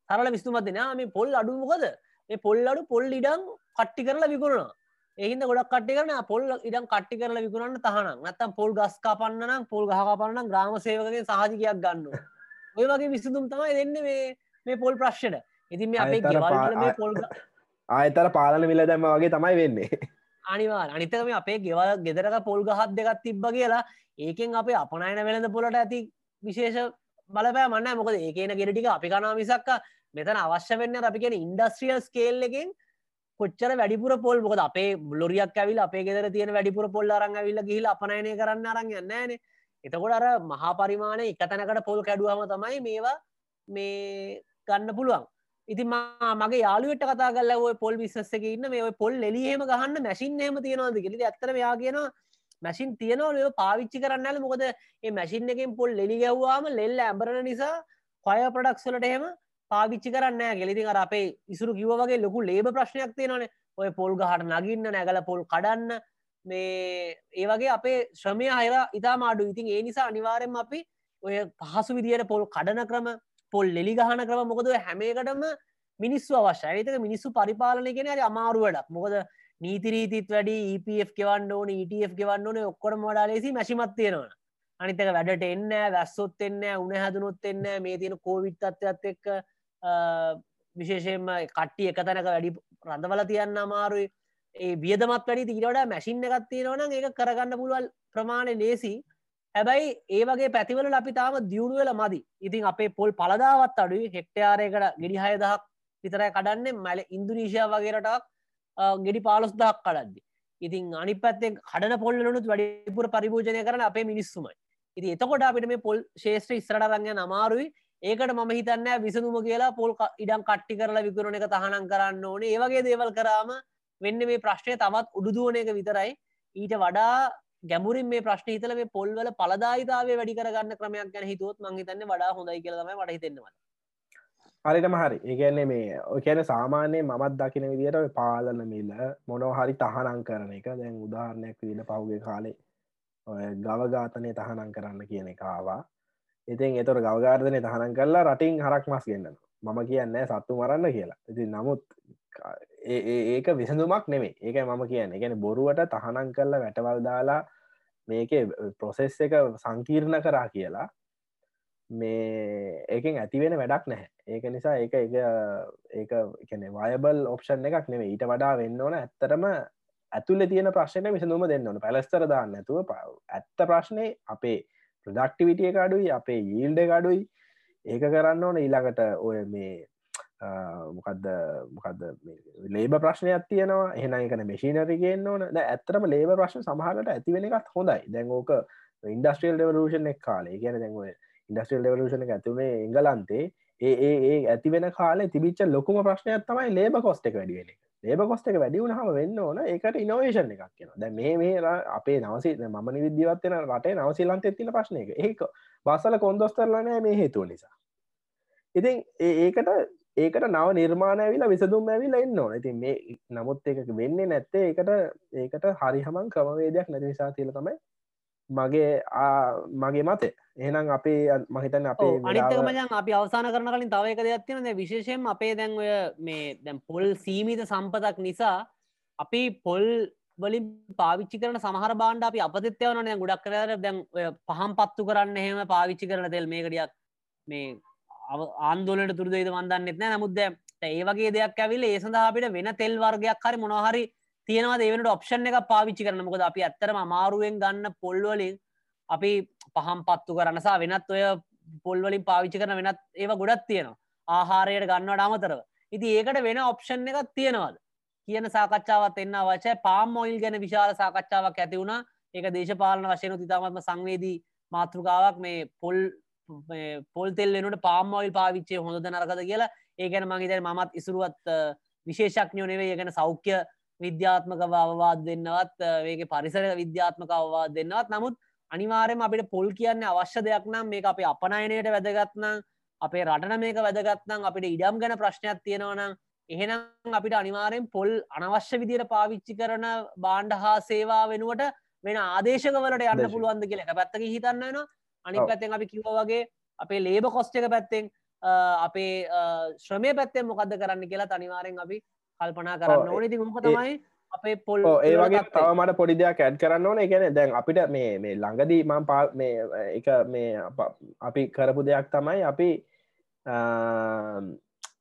සරල විස්තුමත් දෙනා මේ පොල් අඩුමොකද මේ පොල් අඩු පොල් ඉඩම් කට්ටි කරලා විකුණනවා. එහින්ද ගොඩක් කට්ටි කරන පොල් ඉඩම් කට්ටි කරල විකුණන්න තහනම්. නැත්තම් පොල් ගස් කාපන්නනම් පොල් ගහකාපන්න ග්‍රාම සේවකගේ සහජකයක් ගන්න ඔය වගේ විසඳුම් තමයි දෙන්න මේ මේ පොල් ප්‍රශ්්ට ඉතින් මේ අපේ ගෙවල් මේ පොල් ආයතර පාලන විල දැම වගේ තමයි වෙන්නේ. අනිවා අනිතකම අපේ ගෙවල් ගෙදරක පොල් ගහත් දෙකත් තිබ්බ කියලා ඒකෙන් අපේ අපනයන වෙළඳ පොලට ඇති විශේෂ බලපෑ මන්න මොකද ඒකන ගෙරටික අපි කනා මිසක්ක මෙතන අවශ්‍ය වෙන්න අපි කියෙන ඉන්ඩස්ට්‍රියල් ස්කේල් එකෙන් කොච්චර වැඩිපුර පොල් මොකද අපේ ලොරියක් ඇවිල් අපේ ගෙදර තියෙන වැඩිපුර පොල් අරං ඇවිල්ල ගිහිල අපනයනය කරන්න අරන් යන්නෑන එතකොට අර මහා පරිමාණය එක තැනකට පොල් කැඩුවම තමයි මේවා මේ ගන්න පුළුවන්. ඉතින් මගේ යාලුවට කතා කල ඔය පොල් විස්සක ඉන්න මේ ඔය පොල් එලියම ගහන්න මැසින් හෙම තියෙනවාද කිලි ඇත්තර යා කියන මැසින් තියනව පාවිච්චි කරන්න මොකද ඒ මැසින් එකින් පොල් ලෙලි ගැව්වාම ලෙල්ල ඇඹරණ නිසා හොය ප්‍රඩක්ස්වලට එහෙම පාවිච්චි කරන්න ගෙලිති අර අපේ ඉසුරු කිව වගේ ලොකු ලේබ ප්‍රශ්නයක් තියෙනනේ ඔය පොල් ගහට නගින්න නැගල පොල් කඩන්න. මේ ඒ වගේ අපේ ශ්‍රමය අයර ඉතා මාඩු ඉතින් ඒ නිසා අනිවාරෙන් අපි ඔය පහසු විදියට පොල් කඩන ක්‍රම පොල් ලෙලි ගහන ක්‍රම මොකද හැමේකටම මිනිස්සු අවශ්‍යය. ඒතක මිනිස්සු පරිපාලනය කෙන අරි අමාරු වැඩක්. මොකද නීතිරීතිත් වැඩි EPF ගෙවන්න ඕන ETF ගෙවන්න ඕන. ඔක්කොට මොඩාලෙසි මැසිමත් තියෙනවන. අනිතක වැඩට එන්න වැස්සොත් එන්න උන හැදනුත් එන්න මේ තියෙන කෝවිත් අත්වත් එක්ක විශේෂයෙන්ම කට්ටි එක තැනක වැඩි රඳවල තියන්න අමාරුයි. ඒ වියදමත් වැඩි තිීරට මැසින් එකත් තියෙනවන ඒක කරගන්න පුළුවල් ප්‍රමාණය ලේසි. හැබැයි ඒ වගේ පැතිවල අපි තාම දියුණුවල මදි. ඉතින් අපේ පොල් පලදාවත් අඩුයි. හෙක්ටයාරයකට ගෙඩි හයදහක් විතරයි කඩන්නේ. මැල ඉන්දුනීශය වගේරටක් ගෙඩි පාලොස් දහක් කඩද්දි. ඉතින් අනි පැත්තේ කඩන පොල්ලනුත් වැඩිපුර පරිභෝජනය කරන අපේ මිනිස්සුමයි. ඉති එතකොට අපිට මේ පොල් ශේෂත්‍ර ඉස්රට රංගය නමාරුයි ඒකට මම හිතන්න විසඳුම කියලා පොල් ඉඩම් කට්ටි කරලා විකරන එක තහනම් කරන්න ඕනේ. ඒවගේ දේවල් කරාම වෙන්න මේ ප්‍රශ්නය තවත් උඩුදුවන එක විතරයි. ඊට වඩා ගැමුරින් මේ ප්‍රශ්න හිතල මේ පොල්වල පලදායිතාව වැඩි කරගන්න ක්‍රමයක් ගැන හිතුවත් මංහිතන්න වඩා හොඳයි කියලම වට හිතෙන්නවා හරිටම හරි. ඒගැන්නේ මේ ඔකැන සාමාන්‍යය මමත් දකින විදිට පාලන මිල්ල මොනෝ හරි තහනං කරන එක. දැන් උදාහරණයක් විදින පහුගේ කාලේ ගවඝාතනය තහනං කරන්න කියන එකවා ඉතින් එතොට ගවගාර්ධනය තහනන් කරලා රටින් හරක් මස් ගන්න මම කියන්න සත්තු මරන්න කියලා. ඉති නමුත් ඒක විසඳුමක් නෙමේ ඒක මම කියන්න. ගැන බොරුවට තහනන් කරලා වැටවල් දාලා මේක ප්‍රොසෙස් එක සංකීර්ණ කරා කියලා මේ ඒකෙන් ඇතිවෙන වැඩක් නැහැ. ඒක නිසා ඒක එක ඒක එකන වයබල් ඔප්ෂන් එකක් නෙවේ ඊට වඩා වෙන්න ඕන ඇත්තරම ඇතුල තියෙන ප්‍රශ්නය විසඳුම දෙන්න ඕන. පැලස්තර දාන්න ඇතුව ඇත්ත ප්‍රශ්නය අපේ ප්‍රඩක්ටිවිටිය අඩුයි අපේ යීල්ඩ අඩුයි. ඒක කරන්න ඕන ඊළඟට ඔය මේ මොකක්ද මොකක්ද ලේබ ප්‍රශ්නයක් තියෙනවා. එහන එකන මෙශීනරිගෙන් ඕන. ඇත්තරම ලේබ ප්‍රශ්න සමහලට ඇතිවෙන එකත් හොඳයි. දැන්ෝක ඉන්ඩස්ට්‍රියල් ඩෙවලූෂන් එක් කාලේ. කියන දැන්ව ඉන්ඩස්ට්‍රියල් ඩෙවලූෂන ඇතුනේ එංගලන්තේ. ඒ ඒ ඇතිවෙන කාලේ තිබිච්ච ලොකුම ප්‍රශ්නයක් තමයි ලේබ කොස්ට එක වැඩිවෙන එක. ලේබ කොස්ට එක වැඩි වුණහම වෙන්න ඕන. ඒකට ඉනෝවේෂන් එකක් කියෙන දැ මේ මේ අපේ නවසි මම විද්‍යවත්වන රටේ නවසිලන්ත එතින ප්‍රශ්නය එක ඒක බස්සල කොන්දොස්තරලනෑ මේ හේතුව නිසා. ඉතින් ඒකට ඒකට නව නිර්මාණ ඇවිලා විසදුම් ඇවිලා එන්න ඕන. ඉතින් මේ නමුත් එක වෙන්නේ නැත්තේ ඒකට ඒකට හරිහමන් ක්‍රමවේදයක් නැති නිසා තිල තමයි මගේ මගේ මතේ එහනම් අපේ මහිතන් අපේ අනිතක මජන් අපි අවසාන කරන කලින් තවයක දෙයක් තියෙන විශේෂයෙන් අපේ දැන් ඔය මේ දැන් පොල් සීමිත සම්පතක් නිසා අපි පොල් වලින් පාවිච්චි කරන සමහර බාණ්ඩ අපි අපතත්යවන ගොඩක් කරර දැන් පහම් පත්තු කරන්න එහෙම පාවිච්චි කරන තෙල් මේකඩියක් මේ ආන්දෝලට තුරදේද වන්දන්නෙත් නෑ. නමුද්ද ඒ වගේ දෙයක් ඇවිල ඒ සඳහා අපිට වෙන තෙල් වර්ගයක් හරි මොනහරි තියෙනවා ඒවනට ඔප්ෂන් එක පාවිච්චි කරන මොකද අපි ඇත්තරම අමාරුවෙන් ගන්න පොල්වලින් අපි පහම් පත්තු කරන්නසා වෙනත් ඔය පොල්වලින් පාවිච්චි කරන වෙනත් ඒව ගොඩත් තියෙනවා. ආහාරයට ගන්නවට අමතරව. ඉති ඒකට වෙන ඔප්ෂන් එකක් තියෙනවාද? කියන සාකච්ඡාවත් එන්න වචය පාම් මොයිල් ගැන විශාල සාකච්ඡාවක් ඇති වුණා. ඒක දේශපාලන වශයන තිතාමත්ම සංවේදී මාතෘකාවක්. මේ පොල් පොල්තෙල් වෙනට පාම්මොයිල් පාවිච්චේ හොඳ නරකද කියලා. ඒ ගැන මගේ මත් ඉසුරුවත් විශේෂක්ඥෝ නෙවේ ගැන සෞඛ්‍ය විද්‍යාත්මකව අවවාද දෙන්නවත් ඒක පරිසර විද්‍යාත්මක අවවාද දෙන්නවත්. නමුත් අනිවාරයම අපිට පොල් කියන්න අවශ්‍ය දෙයක් නම් මේ අපේ අපනයනයට වැදගත්නම් අපේ රටන මේක වැදගත්නම් අපිට ඉඩම් ගැන ප්‍රශ්නයක් තියෙනවනම් එහෙනම් අපිට අනිවාරයෙන් පොල් අනවශ්‍ය විදියට පාවිච්චි කරන බාණ්ඩ හා සේවා වෙනුවට වෙන ආදේශකවලට යන්න පුළුවන්ද කියල එක පැත්තක හිතන්න වෙන අනි පැත්තෙන් අපි කිව වගේ අපේ ලේබ කොස්්ට එක පැත්තෙන් අපේ ශ්‍රමය පැත්තෙන් මොකද කරන්න කියලා තනිවාරෙන් අපි කල්පනා කරන්න ඕන. ති මොක තමයි අපේ පොල් ඒ වගේ තව මට පොඩි දෙයක් ඇඩ් කරන්න ඕන. එකන දැන් අපිට මේ මේ ළඟදී මං පා මේ එක මේ අපි කරපු දෙයක් තමයි අපි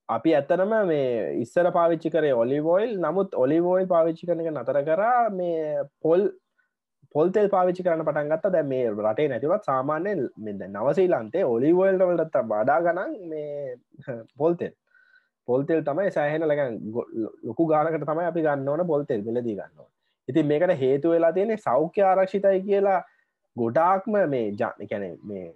අපි ඇත්තනම මේ ඉස්සර පාවිච්චි කරේ ඔලිවෝයිල් නමුත් ඔලිවෝයිල් පාවිච්චි කරන එක නතර කරා මේ පොල් පොල්තෙල් පාවිච්චි කරන පටන්ගත්ත දැ මේ රටේ නැතිවත් සාමාන්‍යයෙන් මෙද නවසීලන්තේ ඔලිවෝල්ට වලට වඩා ගනන් මේ පොල්තෙල් පොල්තෙල් තමයි සෑහෙන ලග ලොකු ගානකට තමයි අපි ගන්න ඕන පොල්තෙල් මිලදී ගන්නවා ඉතින් මේකට හේතු වෙලා තියෙනෙ සෞඛ්‍ය ආරක්ෂිතයි කියලා ගොඩාක්ම මේ ජාන කැන මේ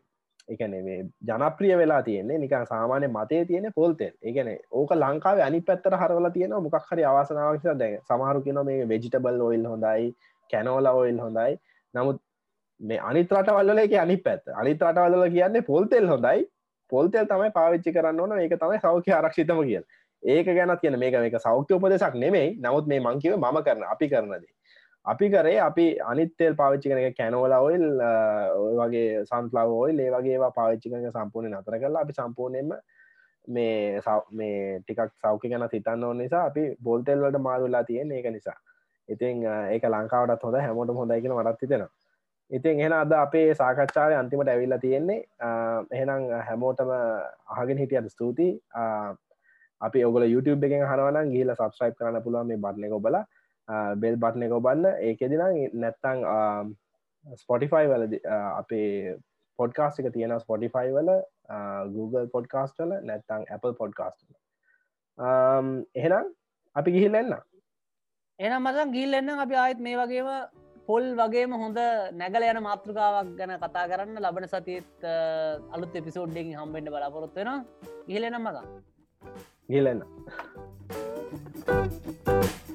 එකන මේ ජනප්‍රිය වෙලා තියන්නේ. නික සාමානය මතේ තියෙන පොල්තෙල් ඒගැන ඕක ලංකාව අනි පැත්තර හරවල තියෙන මොකක් හරි අවසනාවක්ෂ දැ සමහරු කියන මේ වෙජිටබල් ඔයිල් හොඳයි කැනෝල ඔයිල් හොඳයි. නමුත් මේ අනිත් රටවල්ල එක අනි පැත් අනිත් රටවල්ල කියන්නේ පොල්තෙල් හොඳයි. පොල්තෙල් තමයි පාවිච්චි කරන්න ඕන. ඒක තමයි සෞඛ්‍ය ආරක්ෂිතම කියල. ඒක ගැනත් කියන මේක මේක සෞඛ්‍ය උපදෙසක් නෙමෙයි. නමුත් මේ මංකිව මම කරන අපි කරනදේ අපි කරේ අපි අනිත්තෙල් පාවිච්චි කරන කැනෝල ඔයිල් ඔය වගේ සන්ලාව ඔයිල් ඒ වගේවා පාවිච්චි කරන සම්පූර්ණය නතර කරලා අපි සම්පූර්ණයෙන්ම මේ මේ ටිකක් සෞඛ්‍ය ගැන සිතන්න ඕන නිසා අපි බොල්තෙල් වලට මාරුලා තියෙන ඒක නිසා. ඉතින් ඒක ලංකාවටත් හොඳ හැමෝට හොඳයිගෙන වටත් තිතෙනවා ඉතින් එහෙන අද අපේ සාකච්ඡාව අන්තිමට ඇවිල්ලා තියෙන්නේ එහෙනම් හැමෝටම අහගෙන හිටියට ස්තුතියි. අපි ඔගල YouTube එකෙන් හනවන ගිල සබස්්‍රයිප් කරන්න පුළුවන් මේ බට්න ඔබල. බෙල් බට්න එක ඔබන්න. ඒකෙදින නැත්තං ස්පොටිෆයි වල අපේ පොඩ්කාස්ට එක තියෙන ස්පොටිෆයි වල Google පොඩ්කාස්ටල නැත්තං Apple පොඩ්කාස්ටල එහෙනම් අපි ගිහිල්ලන්න එනම් මතන් ගිල්ලන්න අපි ආයත් මේ වගේම පොල් වගේම හොඳ නැගල යන මාතෘකාවක් ගැන කතා කරන්න ලබන සතිත් අලුත් එපිසෝඩ්ඩෙන් හම්බෙන්ට බලාපොරොත්වෙන ඉහලෙනම් මග ගිලන්න Thank you.